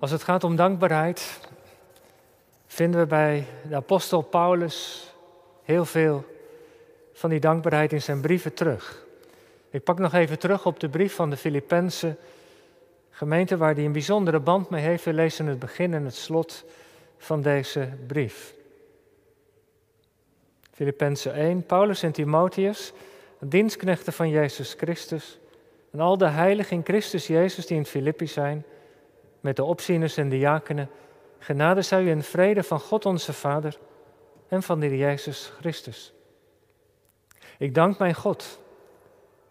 Als het gaat om dankbaarheid, vinden we bij de apostel Paulus heel veel van die dankbaarheid in zijn brieven terug. Ik pak nog even terug op de brief van de Filippense gemeente waar hij een bijzondere band mee heeft. We lezen het begin en het slot van deze brief. Filippenzen 1, Paulus en Timotheus, dienstknechten van Jezus Christus en al de heiligen in Christus Jezus die in Filippi zijn, met de opzieners en diakenen, genade zij u in vrede van God onze Vader en van de Jezus Christus. Ik dank mijn God,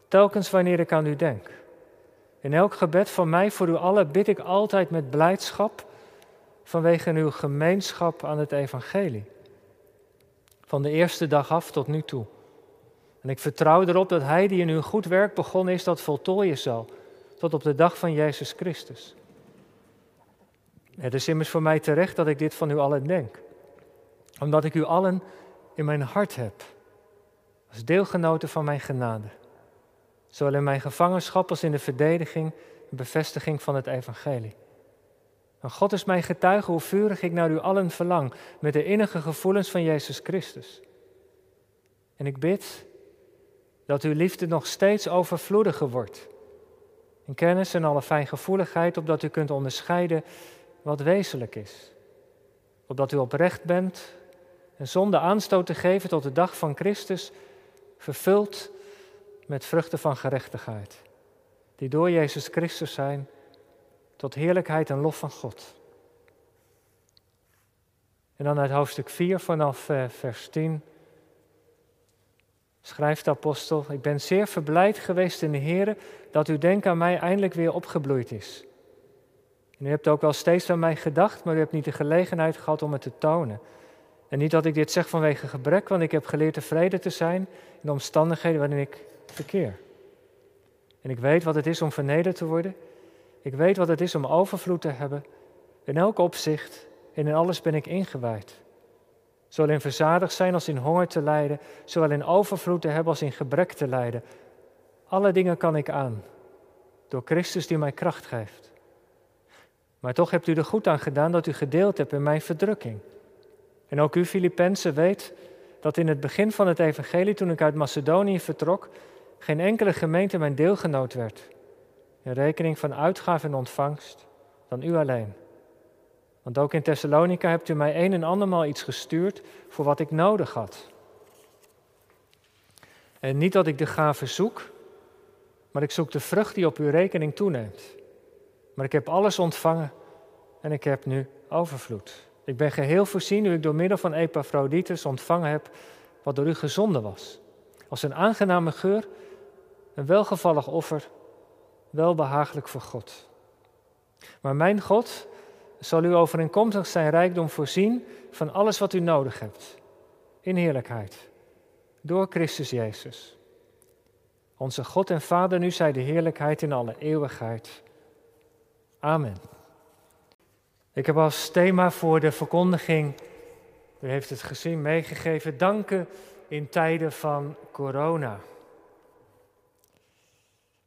telkens wanneer ik aan u denk. In elk gebed van mij voor u allen bid ik altijd met blijdschap vanwege uw gemeenschap aan het evangelie. Van de eerste dag af tot nu toe. En ik vertrouw erop dat Hij die in uw goed werk begonnen is, dat voltooien zal, tot op de dag van Jezus Christus. Het is immers voor mij terecht dat ik dit van u allen denk, omdat ik u allen in mijn hart heb, als deelgenoten van mijn genade, zowel in mijn gevangenschap als in de verdediging en bevestiging van het evangelie. En God is mijn getuige hoe vurig ik naar u allen verlang, met de innige gevoelens van Jezus Christus. En ik bid dat uw liefde nog steeds overvloediger wordt. In kennis en alle fijngevoeligheid, opdat u kunt onderscheiden wat wezenlijk is. Opdat u oprecht bent en zonder aanstoot te geven tot de dag van Christus, vervuld met vruchten van gerechtigheid, die door Jezus Christus zijn tot heerlijkheid en lof van God. En dan uit hoofdstuk 4 vanaf eh, vers 10 schrijft de apostel, ik ben zeer verblijd geweest in de Heer dat uw denk aan mij eindelijk weer opgebloeid is. En u hebt ook wel steeds aan mij gedacht, maar u hebt niet de gelegenheid gehad om het te tonen. En niet dat ik dit zeg vanwege gebrek, want ik heb geleerd tevreden te zijn in de omstandigheden waarin ik verkeer. En ik weet wat het is om vernederd te worden. Ik weet wat het is om overvloed te hebben. In elk opzicht en in alles ben ik ingewijd. Zowel in verzadigd zijn als in honger te lijden, zowel in overvloed te hebben als in gebrek te lijden. Alle dingen kan ik aan, door Christus die mij kracht geeft. Maar toch hebt u er goed aan gedaan dat u gedeeld hebt in mijn verdrukking. En ook u, Filippenzen, weet dat in het begin van het evangelie, toen ik uit Macedonië vertrok, geen enkele gemeente mijn deelgenoot werd. In rekening van uitgave en ontvangst, dan u alleen. Want ook in Thessalonica hebt u mij een en andermaal iets gestuurd voor wat ik nodig had. En niet dat ik de gave zoek, maar ik zoek de vrucht die op uw rekening toeneemt. Maar ik heb alles ontvangen en ik heb nu overvloed. Ik ben geheel voorzien nu ik door middel van Epaphroditus ontvangen heb wat door u gezonden was. Als een aangename geur, een welgevallig offer, welbehagelijk voor God. Maar mijn God zal u overeenkomstig zijn rijkdom voorzien van alles wat u nodig hebt. In heerlijkheid. Door Christus Jezus. Onze God en Vader, nu zij de heerlijkheid in alle eeuwigheid. Amen. Ik heb als thema voor de verkondiging, u heeft het gezien, meegegeven, danken in tijden van corona.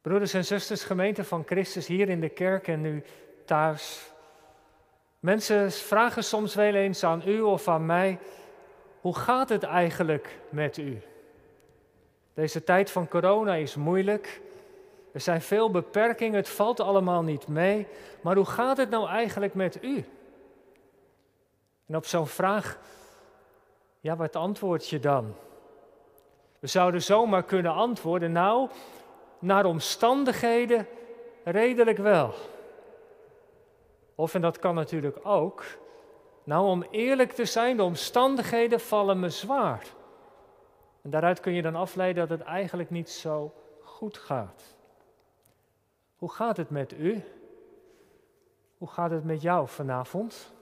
Broeders en zusters, gemeente van Christus hier in de kerk en nu thuis. Mensen vragen soms wel eens aan u of aan mij, hoe gaat het eigenlijk met u? Deze tijd van corona is moeilijk. Er zijn veel beperkingen, het valt allemaal niet mee. Maar hoe gaat het nou eigenlijk met u? En op zo'n vraag, ja, wat antwoord je dan? We zouden zomaar kunnen antwoorden, nou, naar omstandigheden redelijk wel. Of, en dat kan natuurlijk ook, nou om eerlijk te zijn, de omstandigheden vallen me zwaar. En daaruit kun je dan afleiden dat het eigenlijk niet zo goed gaat. Hoe gaat het met u? Hoe gaat het met jou vanavond?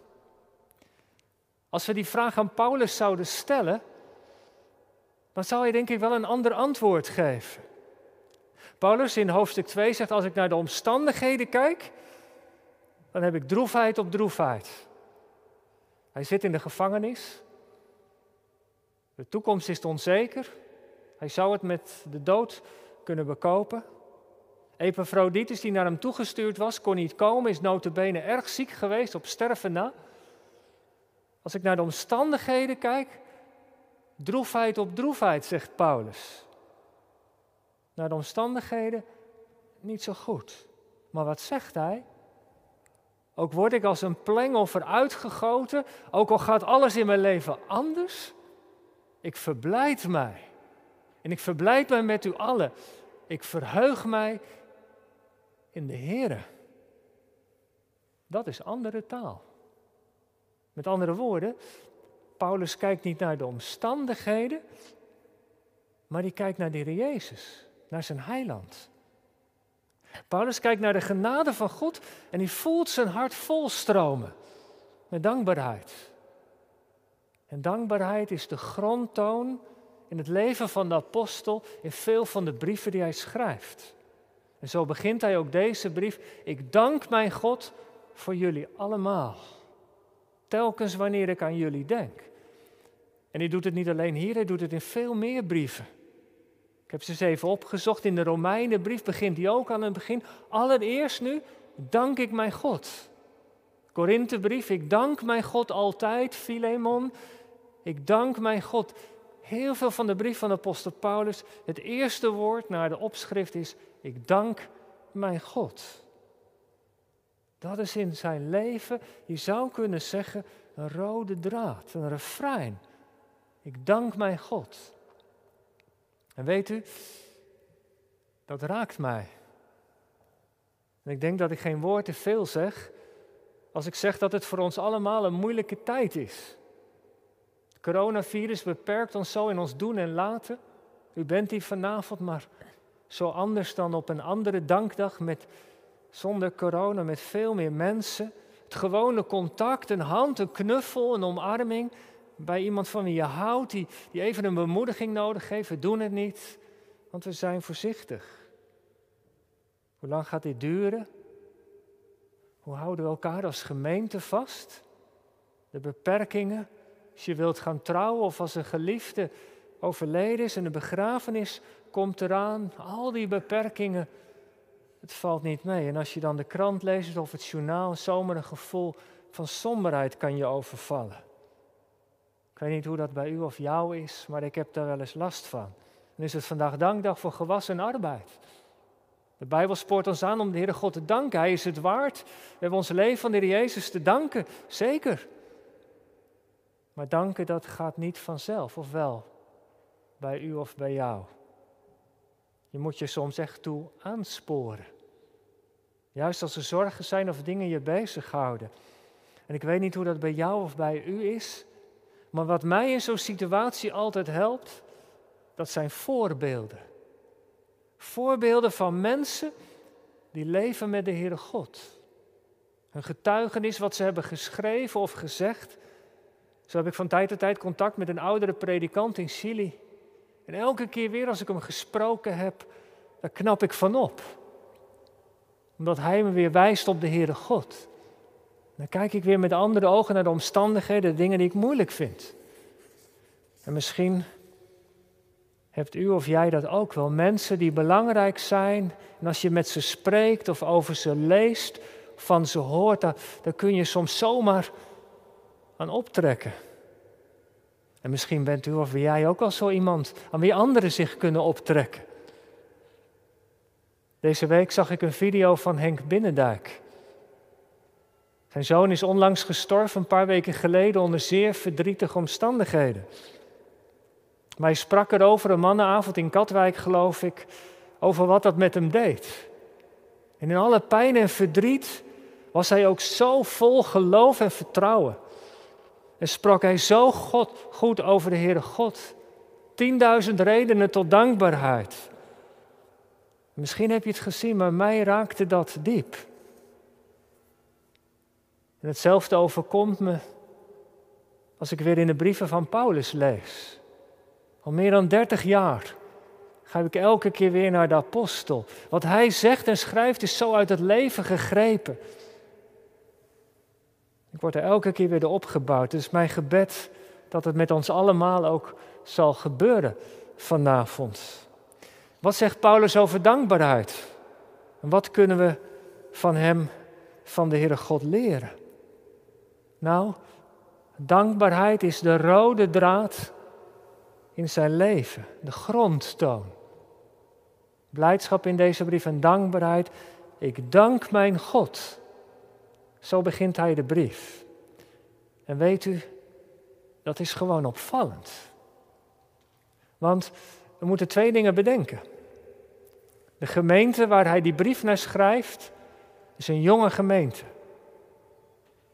Als we die vraag aan Paulus zouden stellen, dan zou hij denk ik wel een ander antwoord geven. Paulus in hoofdstuk 2 zegt, als ik naar de omstandigheden kijk, dan heb ik droefheid op droefheid. Hij zit in de gevangenis. De toekomst is onzeker. Hij zou het met de dood kunnen bekopen. Epaphroditus, die naar hem toegestuurd was, kon niet komen, is notabene erg ziek geweest, op sterven na. Als ik naar de omstandigheden kijk, droefheid op droefheid, zegt Paulus. Naar de omstandigheden niet zo goed. Maar wat zegt hij? Ook word ik als een plengoffer uitgegoten, ook al gaat alles in mijn leven anders. Ik verblijd mij. En ik verblijd mij met u allen. Ik verheug mij in de Heer. Dat is andere taal. Met andere woorden, Paulus kijkt niet naar de omstandigheden, maar die kijkt naar de Jezus, naar zijn heiland. Paulus kijkt naar de genade van God en hij voelt zijn hart volstromen met dankbaarheid. En dankbaarheid is de grondtoon in het leven van de apostel in veel van de brieven die hij schrijft. En zo begint hij ook deze brief. Ik dank mijn God voor jullie allemaal. Telkens wanneer ik aan jullie denk. En hij doet het niet alleen hier, hij doet het in veel meer brieven. Ik heb ze eens even opgezocht. In de Romeinenbrief begint hij ook aan het begin. Allereerst nu dank ik mijn God. Korinthebrief, ik dank mijn God altijd. Filemon, ik dank mijn God. Heel veel van de brief van apostel Paulus, het eerste woord naar de opschrift is, ik dank mijn God. Dat is in zijn leven, je zou kunnen zeggen, een rode draad, een refrein. Ik dank mijn God. En weet u, dat raakt mij. En ik denk dat ik geen woord te veel zeg als ik zeg dat het voor ons allemaal een moeilijke tijd is. Het coronavirus beperkt ons zo in ons doen en laten. U bent hier vanavond, maar zo anders dan op een andere dankdag met, zonder corona, met veel meer mensen. Het gewone contact, een hand, een knuffel, een omarming bij iemand van wie je houdt, die, even een bemoediging nodig heeft. We doen het niet, want we zijn voorzichtig. Hoe lang gaat dit duren? Hoe houden we elkaar als gemeente vast? De beperkingen, als je wilt gaan trouwen of als een geliefde overleden is en de begrafenis komt eraan, al die beperkingen, het valt niet mee. En als je dan de krant leest of het journaal, zomaar een gevoel van somberheid kan je overvallen. Ik weet niet hoe dat bij u of jou is, maar ik heb daar wel eens last van. En is het vandaag dankdag voor gewassen arbeid. De Bijbel spoort ons aan om de Heere God te danken. Hij is het waard. We hebben ons leven van de Heer Jezus te danken, zeker. Maar danken, dat gaat niet vanzelf, of wel? Bij u of bij jou. Je moet je soms echt toe aansporen. Juist als er zorgen zijn of dingen je bezighouden. En ik weet niet hoe dat bij jou of bij u is. Maar wat mij in zo'n situatie altijd helpt, dat zijn voorbeelden. Voorbeelden van mensen die leven met de Heere God. Een getuigenis wat ze hebben geschreven of gezegd. Zo heb ik van tijd tot tijd contact met een oudere predikant in Chili. En elke keer weer als ik hem gesproken heb, daar knap ik van op. Omdat hij me weer wijst op de Heere God. Dan kijk ik weer met andere ogen naar de omstandigheden, de dingen die ik moeilijk vind. En misschien hebt u of jij dat ook wel. Mensen die belangrijk zijn. En als je met ze spreekt of over ze leest, van ze hoort, daar kun je soms zomaar aan optrekken. En misschien bent u of jij ook al zo iemand aan wie anderen zich kunnen optrekken. Deze week zag ik een video van Henk Binnendijk. Zijn zoon is onlangs gestorven, een paar weken geleden, onder zeer verdrietige omstandigheden. Maar hij sprak erover een mannenavond in Katwijk, geloof ik, over wat dat met hem deed. En in alle pijn en verdriet was hij ook zo vol geloof en vertrouwen. En sprak hij zo God, goed over de Heere God. Tienduizend redenen tot dankbaarheid. Misschien heb je het gezien, maar mij raakte dat diep. En hetzelfde overkomt me als ik weer in de brieven van Paulus lees. Al meer dan dertig jaar ga ik elke keer weer naar de apostel. Wat hij zegt en schrijft is zo uit het leven gegrepen. Ik word er elke keer weer opgebouwd. Het is mijn gebed dat het met ons allemaal ook zal gebeuren vanavond. Wat zegt Paulus over dankbaarheid? En wat kunnen we van hem, van de Heere God leren? Nou, dankbaarheid is de rode draad in zijn leven, de grondtoon. Blijdschap in deze brief en dankbaarheid. Ik dank mijn God. Zo begint hij de brief. En weet u, dat is gewoon opvallend. Want we moeten twee dingen bedenken. De gemeente waar hij die brief naar schrijft, is een jonge gemeente.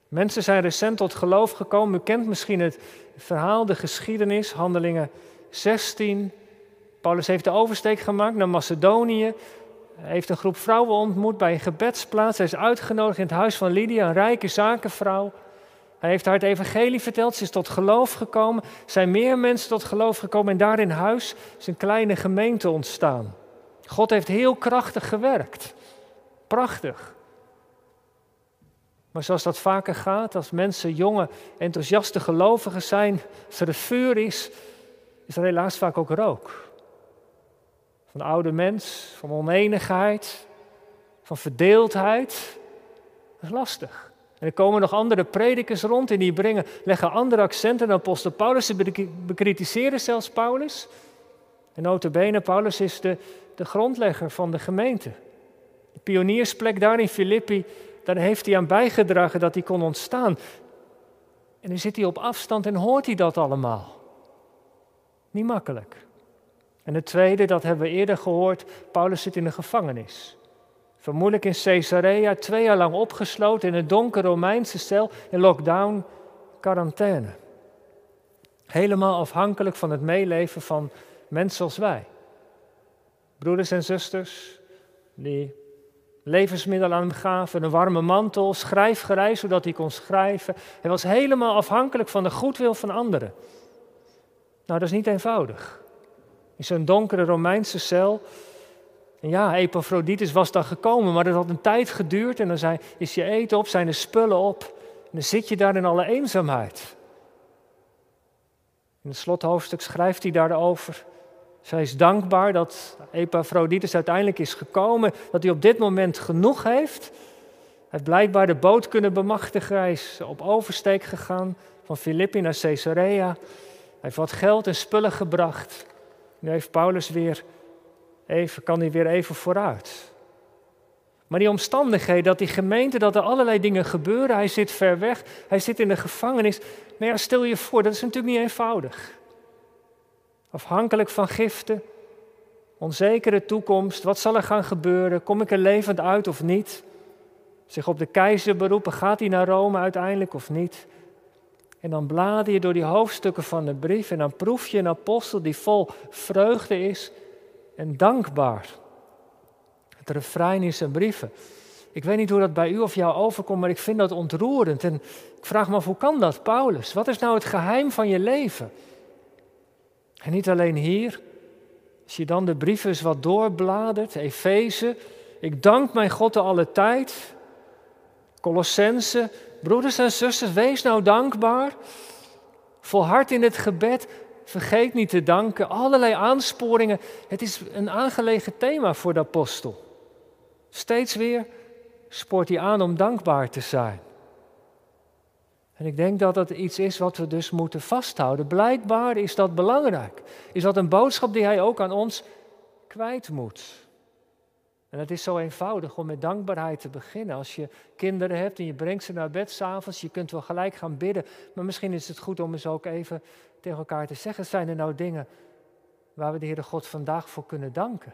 Mensen zijn recent tot geloof gekomen. U kent misschien het verhaal, de geschiedenis, handelingen 16. Paulus heeft de oversteek gemaakt naar Macedonië. Hij heeft een groep vrouwen ontmoet bij een gebedsplaats. Hij is uitgenodigd in het huis van Lydia, een rijke zakenvrouw. Hij heeft haar het evangelie verteld, ze is tot geloof gekomen. Er zijn meer mensen tot geloof gekomen en daar in huis is een kleine gemeente ontstaan. God heeft heel krachtig gewerkt. Prachtig. Maar zoals dat vaker gaat, als mensen jonge, enthousiaste gelovigen zijn, als er vuur is, is er helaas vaak ook rook. Van oude mens, van oneenigheid, van verdeeldheid. Dat is lastig. En er komen nog andere predikers rond en die brengen, leggen andere accenten dan apostel Paulus. Ze bekritiseren zelfs Paulus. En notabene, Paulus is de, de grondlegger van de gemeente. De pioniersplek daar in Filippi, daar heeft hij aan bijgedragen dat hij kon ontstaan. En dan zit hij op afstand en hoort hij dat allemaal. Niet makkelijk. En het tweede, dat hebben we eerder gehoord, Paulus zit in de gevangenis. Vermoedelijk in Caesarea, twee jaar lang opgesloten in een donkere Romeinse cel, in lockdown, quarantaine. Helemaal afhankelijk van het meeleven van mensen zoals wij. Broeders en zusters, die levensmiddelen aan hem gaven, een warme mantel, schrijfgerij zodat hij kon schrijven. Hij was helemaal afhankelijk van de goedwil van anderen. Nou, dat is niet eenvoudig. In zo'n donkere Romeinse cel. En ja, Epaphroditus was dan gekomen, maar dat had een tijd geduurd. En dan zei, is je eten op, zijn de spullen op. En dan zit je daar in alle eenzaamheid. In het slothoofdstuk schrijft hij daarover. Zij is dankbaar dat Epaphroditus uiteindelijk is gekomen, dat hij op dit moment genoeg heeft. Hij heeft blijkbaar de boot kunnen bemachtigen, hij is op oversteek gegaan van Filippi naar Caesarea. Hij heeft wat geld en spullen gebracht. Nu heeft Paulus weer even, kan hij weer even vooruit. Maar die omstandigheden, dat die gemeente, dat er allerlei dingen gebeuren, hij zit ver weg, hij zit in de gevangenis. Nou ja, stel je voor, dat is natuurlijk niet eenvoudig. Afhankelijk van giften, onzekere toekomst, wat zal er gaan gebeuren, kom ik er levend uit of niet? Zich op de keizer beroepen, gaat hij naar Rome uiteindelijk of niet? En dan blader je door die hoofdstukken van de brief en dan proef je een apostel die vol vreugde is en dankbaar. Het refrein in zijn brieven. Ik weet niet hoe dat bij u of jou overkomt, maar ik vind dat ontroerend. En ik vraag me af, hoe kan dat, Paulus? Wat is nou het geheim van je leven? En niet alleen hier. Als je dan de brieven eens wat doorbladert, Efeze, ik dank mijn God de alle tijd. Colossense, broeders en zusters, wees nou dankbaar. Volhard in het gebed, vergeet niet te danken. Allerlei aansporingen. Het is een aangelegen thema voor de apostel. Steeds weer spoort hij aan om dankbaar te zijn. En ik denk dat dat iets is wat we dus moeten vasthouden. Blijkbaar is dat belangrijk. Is dat een boodschap die hij ook aan ons kwijt moet. En het is zo eenvoudig om met dankbaarheid te beginnen. Als je kinderen hebt en je brengt ze naar bed s'avonds, je kunt wel gelijk gaan bidden. Maar misschien is het goed om eens ook even tegen elkaar te zeggen: zijn er nou dingen waar we de Heere God vandaag voor kunnen danken?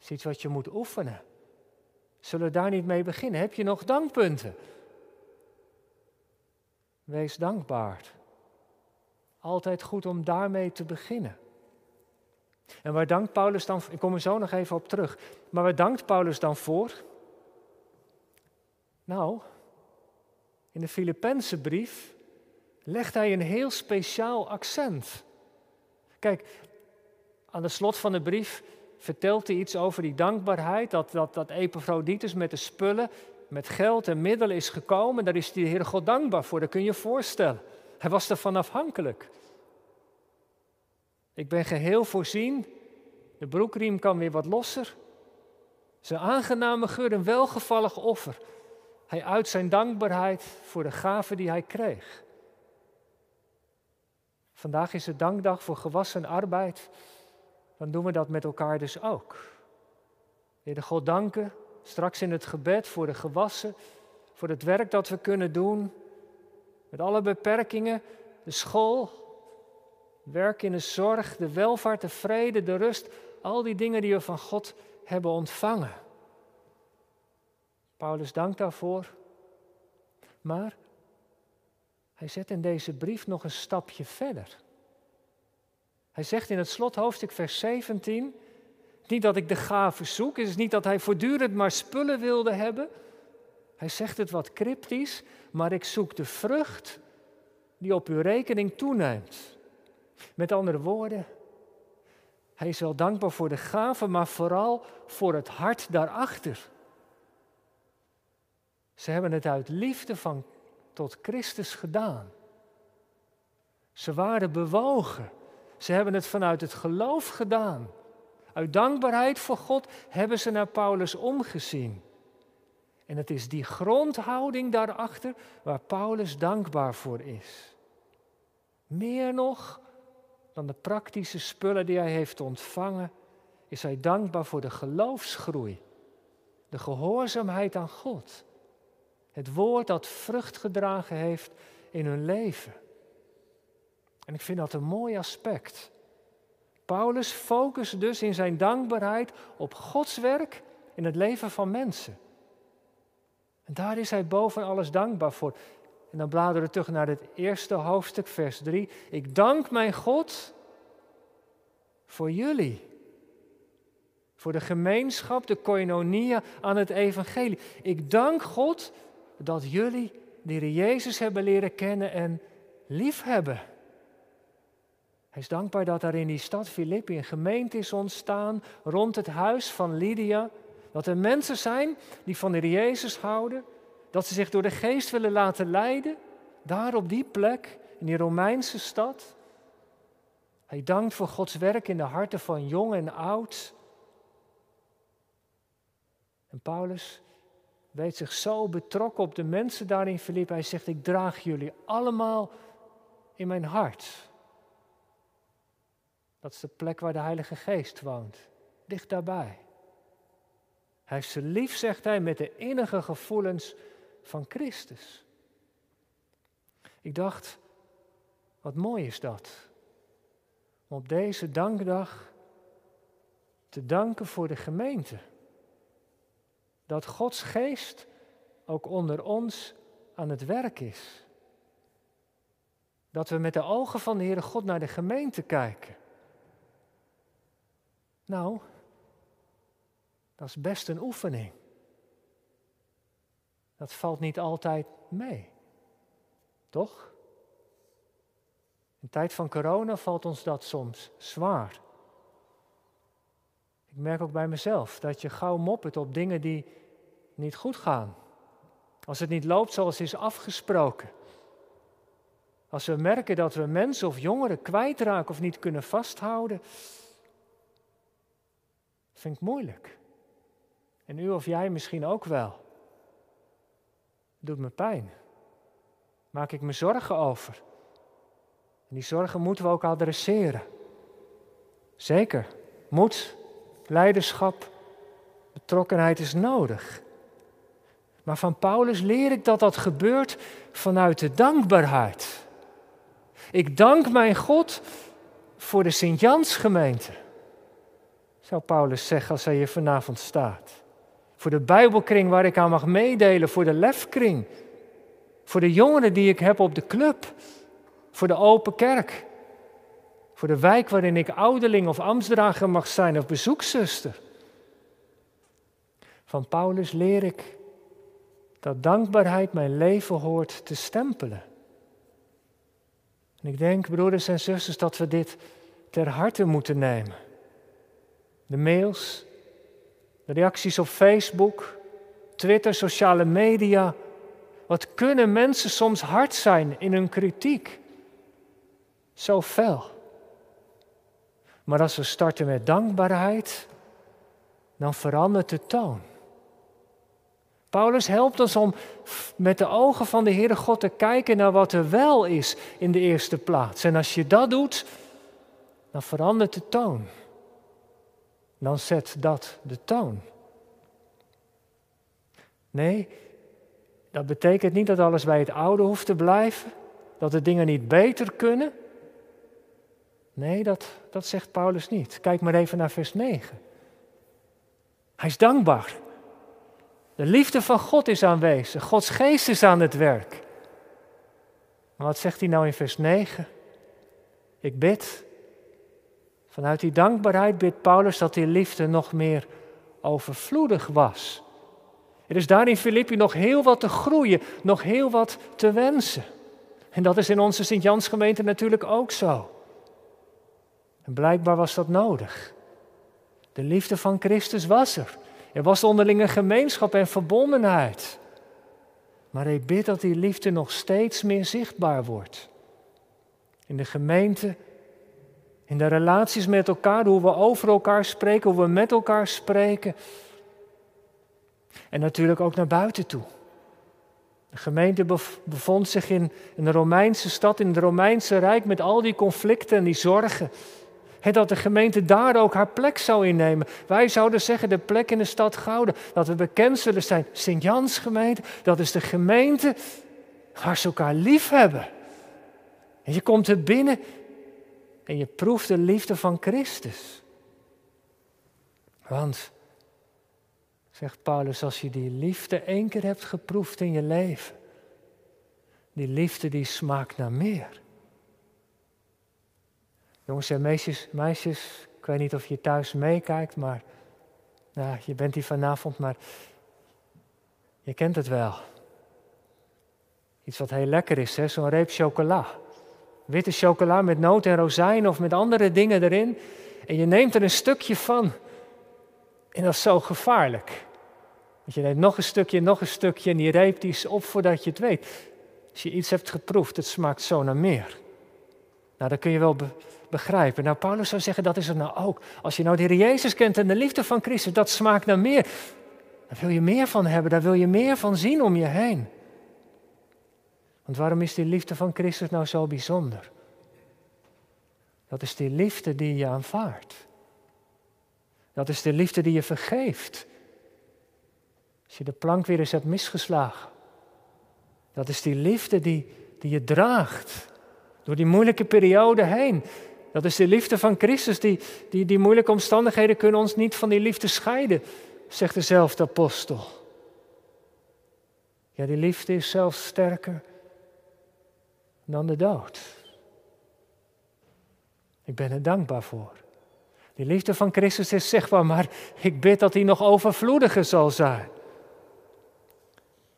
Is iets wat je moet oefenen. Zullen we daar niet mee beginnen? Heb je nog dankpunten? Wees dankbaar. Altijd goed om daarmee te beginnen. En waar dankt Paulus dan, ik kom er zo nog even op terug, maar waar dankt Paulus dan voor? Nou, in de Filippense brief legt hij een heel speciaal accent. Kijk, aan de slot van de brief vertelt hij iets over die dankbaarheid, dat, dat, dat Epaphroditus met de spullen, met geld en middelen is gekomen. Daar is de Heer God dankbaar voor, dat kun je je voorstellen. Hij was ervan afhankelijk. Ik ben geheel voorzien. De broekriem kan weer wat losser. Zijn aangename geur, een welgevallig offer. Hij uit zijn dankbaarheid voor de gave die hij kreeg. Vandaag is het dankdag voor gewassen arbeid. Dan doen we dat met elkaar dus ook. Heer God danken, straks in het gebed voor de gewassen, voor het werk dat we kunnen doen. Met alle beperkingen, de school, werk in de zorg, de welvaart, de vrede, de rust. Al die dingen die we van God hebben ontvangen. Paulus dankt daarvoor. Maar hij zet in deze brief nog een stapje verder. Hij zegt in het slothoofdstuk vers 17, niet dat ik de gave zoek, het is niet dat hij voortdurend maar spullen wilde hebben. Hij zegt het wat cryptisch, maar ik zoek de vrucht die op uw rekening toeneemt. Met andere woorden, hij is wel dankbaar voor de gave, maar vooral voor het hart daarachter. Ze hebben het uit liefde van tot Christus gedaan. Ze waren bewogen. Ze hebben het vanuit het geloof gedaan. Uit dankbaarheid voor God hebben ze naar Paulus omgezien. En het is die grondhouding daarachter waar Paulus dankbaar voor is. Meer nog dan de praktische spullen die hij heeft ontvangen, is hij dankbaar voor de geloofsgroei, de gehoorzaamheid aan God. Het woord dat vrucht gedragen heeft in hun leven. En ik vind dat een mooi aspect. Paulus focust dus in zijn dankbaarheid op Gods werk in het leven van mensen. En daar is hij boven alles dankbaar voor. En dan bladeren we terug naar het eerste hoofdstuk, vers 3. Ik dank mijn God voor jullie. Voor de gemeenschap, de koinonia aan het evangelie. Ik dank God dat jullie de Jezus hebben leren kennen en lief hebben. Hij is dankbaar dat er in die stad Filippi een gemeente is ontstaan rond het huis van Lydia. Dat er mensen zijn die van de Jezus houden. Dat ze zich door de geest willen laten leiden. Daar op die plek, in die Romeinse stad. Hij dankt voor Gods werk in de harten van jong en oud. En Paulus weet zich zo betrokken op de mensen daar in Filippi. Hij zegt, ik draag jullie allemaal in mijn hart. Dat is de plek waar de Heilige Geest woont, dicht daarbij. Hij heeft ze lief, zegt hij, met de innige gevoelens van Christus. Ik dacht, wat mooi is dat. Om op deze dankdag te danken voor de gemeente. Dat Gods geest ook onder ons aan het werk is. Dat we met de ogen van de Heere God naar de gemeente kijken. Nou, dat is best een oefening. Dat valt niet altijd mee. Toch? In tijd van corona valt ons dat soms zwaar. Ik merk ook bij mezelf dat je gauw moppert op dingen die niet goed gaan. Als het niet loopt zoals is afgesproken. Als we merken dat we mensen of jongeren kwijtraken of niet kunnen vasthouden, vind ik moeilijk. En u of jij misschien ook wel. Doet me pijn. Maak ik me zorgen over. En die zorgen moeten we ook adresseren. Zeker, moed, leiderschap, betrokkenheid is nodig. Maar van Paulus leer ik dat dat gebeurt vanuit de dankbaarheid. Ik dank mijn God voor de Sint-Jansgemeente zou Paulus zeggen als hij hier vanavond staat. Voor de Bijbelkring waar ik aan mag meedelen, voor de lefkring, voor de jongeren die ik heb op de club, voor de open kerk, voor de wijk waarin ik ouderling of ambtsdrager mag zijn of bezoekzuster. Van Paulus leer ik dat dankbaarheid mijn leven hoort te stempelen. En ik denk, broeders en zusters, dat we dit ter harte moeten nemen de mails, de reacties op Facebook, Twitter, sociale media. Wat kunnen mensen soms hard zijn in hun kritiek? Zo fel. Maar als we starten met dankbaarheid, dan verandert de toon. Paulus helpt ons om met de ogen van de Heere God te kijken naar wat er wel is in de eerste plaats. En als je dat doet, dan verandert de toon. Dan zet dat de toon. Nee, dat betekent niet dat alles bij het oude hoeft te blijven, dat de dingen niet beter kunnen. Nee, dat, dat zegt Paulus niet. Kijk maar even naar vers 9. Hij is dankbaar. De liefde van God is aanwezig. Gods geest is aan het werk. Maar wat zegt hij nou in vers 9? Ik bid. Vanuit die dankbaarheid bidt Paulus dat die liefde nog meer overvloedig was. Er is daar in Filippi nog heel wat te groeien, nog heel wat te wensen. En dat is in onze Sint-Jans gemeente natuurlijk ook zo. En blijkbaar was dat nodig. De liefde van Christus was er. Er was onderlinge gemeenschap en verbondenheid. Maar hij bidt dat die liefde nog steeds meer zichtbaar wordt. In de gemeente, in de relaties met elkaar, hoe we over elkaar spreken, hoe we met elkaar spreken. En natuurlijk ook naar buiten toe. De gemeente bevond zich in een Romeinse stad, in het Romeinse Rijk, met al die conflicten en die zorgen. En dat de gemeente daar ook haar plek zou innemen. Wij zouden zeggen de plek in de stad Gouden. Dat we bekend zullen zijn. Sint-Jans gemeente, dat is de gemeente waar ze elkaar lief hebben. En je komt er binnen en je proeft de liefde van Christus. Want, zegt Paulus, als je die liefde één keer hebt geproefd in je leven, die liefde die smaakt naar meer. Jongens en meisjes, meisjes, ik weet niet of je thuis meekijkt, maar nou, je bent hier vanavond, maar je kent het wel. Iets wat heel lekker is, hè? zo'n reep chocola. Witte chocola met noot en rozijn of met andere dingen erin. En je neemt er een stukje van. En dat is zo gevaarlijk. Want je neemt nog een stukje, nog een stukje en die reep die is op voordat je het weet. Als je iets hebt geproefd, het smaakt zo naar meer. Nou, dan kun je wel begrijpen. Nou, Paulus zou zeggen, dat is het nou ook. Als je nou de Heer Jezus kent en de liefde van Christus, dat smaakt naar meer. Daar wil je meer van hebben, daar wil je meer van zien om je heen. Want waarom is die liefde van Christus nou zo bijzonder? Dat is die liefde die je aanvaardt. Dat is de liefde die je vergeeft. Als je de plank weer eens hebt misgeslagen. Dat is die liefde die, die je draagt door die moeilijke periode heen. Dat is de liefde van Christus. Die, die, die moeilijke omstandigheden kunnen ons niet van die liefde scheiden, zegt dezelfde apostel. Ja, die liefde is zelfs sterker dan de dood. Ik ben er dankbaar voor. Die liefde van Christus is zichtbaar, maar ik bid dat die nog overvloediger zal zijn.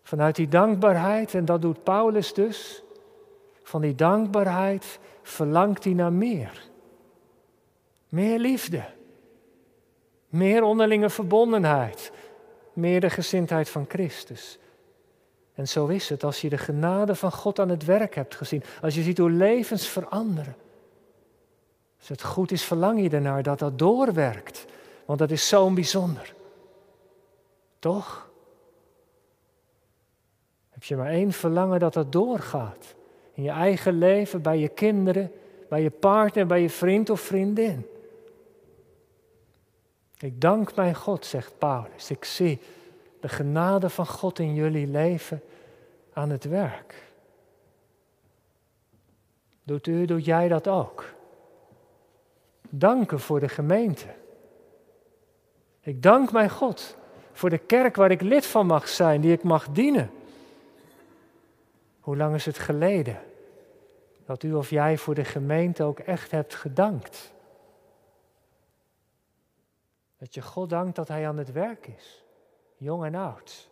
Vanuit die dankbaarheid, en dat doet Paulus dus, van die dankbaarheid verlangt hij naar meer. Meer liefde. Meer onderlinge verbondenheid. Meer de gezindheid van Christus. En zo is het als je de genade van God aan het werk hebt gezien. Als je ziet hoe levens veranderen. Als het goed is, verlang je ernaar dat dat doorwerkt. Want dat is zo bijzonder. Toch? Heb je maar één verlangen dat dat doorgaat. In je eigen leven, bij je kinderen, bij je partner, bij je vriend of vriendin. Ik dank mijn God, zegt Paulus. Ik zie de genade van God in jullie leven aan het werk. Doet u, doet jij dat ook? Danken voor de gemeente. Ik dank mijn God voor de kerk waar ik lid van mag zijn, die ik mag dienen. Hoe lang is het geleden dat u of jij voor de gemeente ook echt hebt gedankt? Dat je God dankt dat Hij aan het werk is, jong en oud.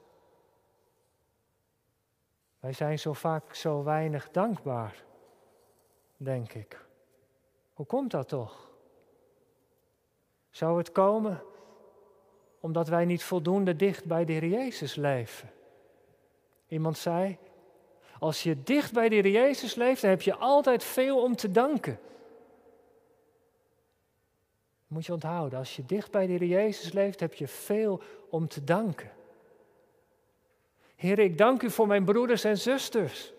Wij zijn zo vaak zo weinig dankbaar, denk ik. Hoe komt dat toch? Zou het komen omdat wij niet voldoende dicht bij de Heer Jezus leven? Iemand zei, als je dicht bij de Heer Jezus leeft, dan heb je altijd veel om te danken. Moet je onthouden, als je dicht bij de Heer Jezus leeft, heb je veel om te danken. Heer, ik dank u voor mijn broeders en zusters.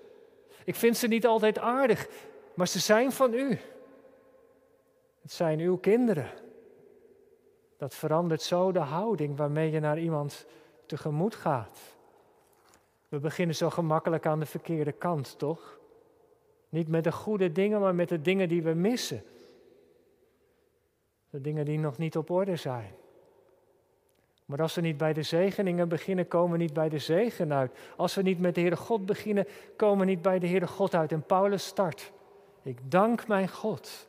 Ik vind ze niet altijd aardig, maar ze zijn van u. Het zijn uw kinderen. Dat verandert zo de houding waarmee je naar iemand tegemoet gaat. We beginnen zo gemakkelijk aan de verkeerde kant, toch? Niet met de goede dingen, maar met de dingen die we missen. De dingen die nog niet op orde zijn. Maar als we niet bij de zegeningen beginnen, komen we niet bij de zegen uit. Als we niet met de Heere God beginnen, komen we niet bij de Heere God uit. En Paulus start. Ik dank mijn God.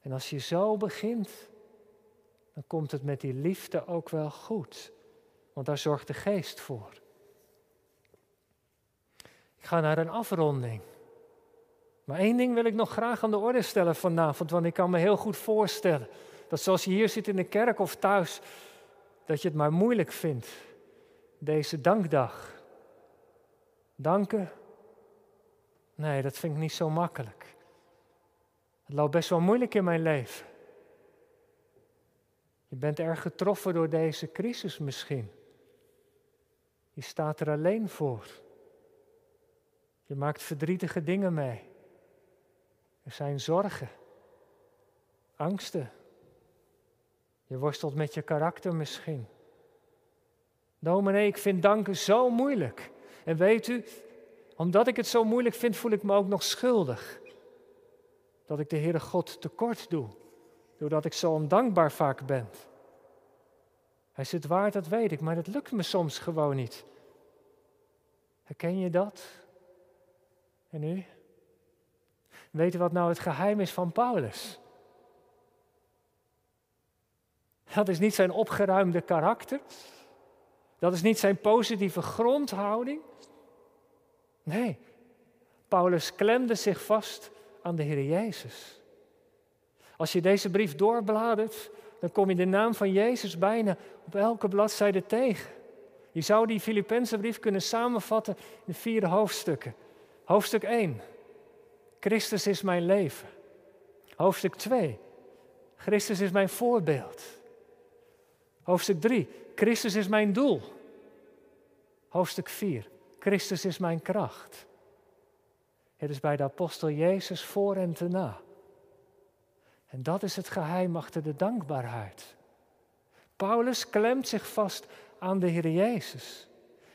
En als je zo begint, dan komt het met die liefde ook wel goed. Want daar zorgt de geest voor. Ik ga naar een afronding. Maar één ding wil ik nog graag aan de orde stellen vanavond, want ik kan me heel goed voorstellen dat zoals je hier zit in de kerk of thuis, dat je het maar moeilijk vindt, deze dankdag. Danken? Nee, dat vind ik niet zo makkelijk. Het loopt best wel moeilijk in mijn leven. Je bent erg getroffen door deze crisis misschien. Je staat er alleen voor. Je maakt verdrietige dingen mee. Er zijn zorgen, angsten. Je worstelt met je karakter misschien. Dominee, ik vind danken zo moeilijk. En weet u, omdat ik het zo moeilijk vind, voel ik me ook nog schuldig. Dat ik de Heere God tekort doe, doordat ik zo ondankbaar vaak ben. Hij zit waar, dat weet ik, maar het lukt me soms gewoon niet. Herken je dat? En u? Weet u wat nou het geheim is van Paulus? Dat is niet zijn opgeruimde karakter. Dat is niet zijn positieve grondhouding. Nee, Paulus klemde zich vast aan de Heer Jezus. Als je deze brief doorbladert, dan kom je de naam van Jezus bijna op elke bladzijde tegen. Je zou die Filippense brief kunnen samenvatten in vier hoofdstukken. Hoofdstuk 1. Christus is mijn leven. Hoofdstuk 2. Christus is mijn voorbeeld. Hoofdstuk 3. Christus is mijn doel. Hoofdstuk 4. Christus is mijn kracht. Het is bij de apostel Jezus voor en te na. En dat is het geheim achter de dankbaarheid. Paulus klemt zich vast aan de Heer Jezus.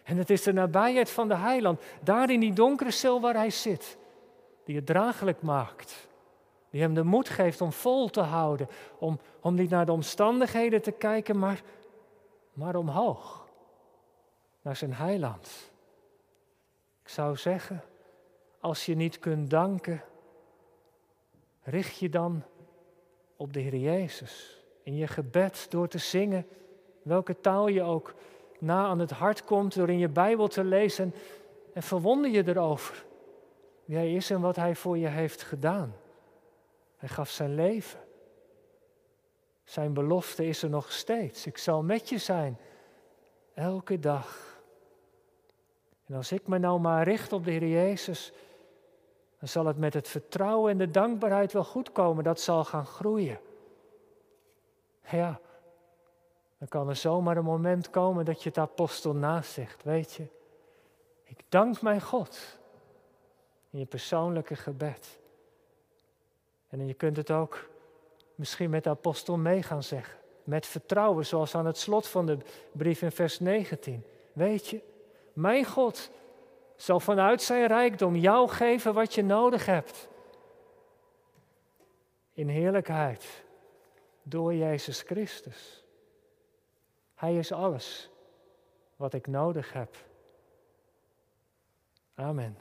En het is de nabijheid van de heiland, daar in die donkere cel waar hij zit, die het draaglijk maakt. Die hem de moed geeft om vol te houden, om, om niet naar de omstandigheden te kijken, maar, maar omhoog, naar zijn heiland. Ik zou zeggen, als je niet kunt danken, richt je dan op de Heer Jezus. In je gebed door te zingen, welke taal je ook na aan het hart komt, door in je Bijbel te lezen en verwonder je erover wie Hij is en wat Hij voor je heeft gedaan. Hij gaf zijn leven. Zijn belofte is er nog steeds. Ik zal met je zijn, elke dag. En als ik me nou maar richt op de Heer Jezus, dan zal het met het vertrouwen en de dankbaarheid wel goed komen. Dat zal gaan groeien. Ja, dan kan er zomaar een moment komen dat je het apostel naast zegt, weet je. Ik dank mijn God in je persoonlijke gebed. En je kunt het ook misschien met de apostel mee gaan zeggen. Met vertrouwen, zoals aan het slot van de brief in vers 19. Weet je, mijn God zal vanuit zijn rijkdom jou geven wat je nodig hebt. In heerlijkheid, door Jezus Christus. Hij is alles wat ik nodig heb. Amen.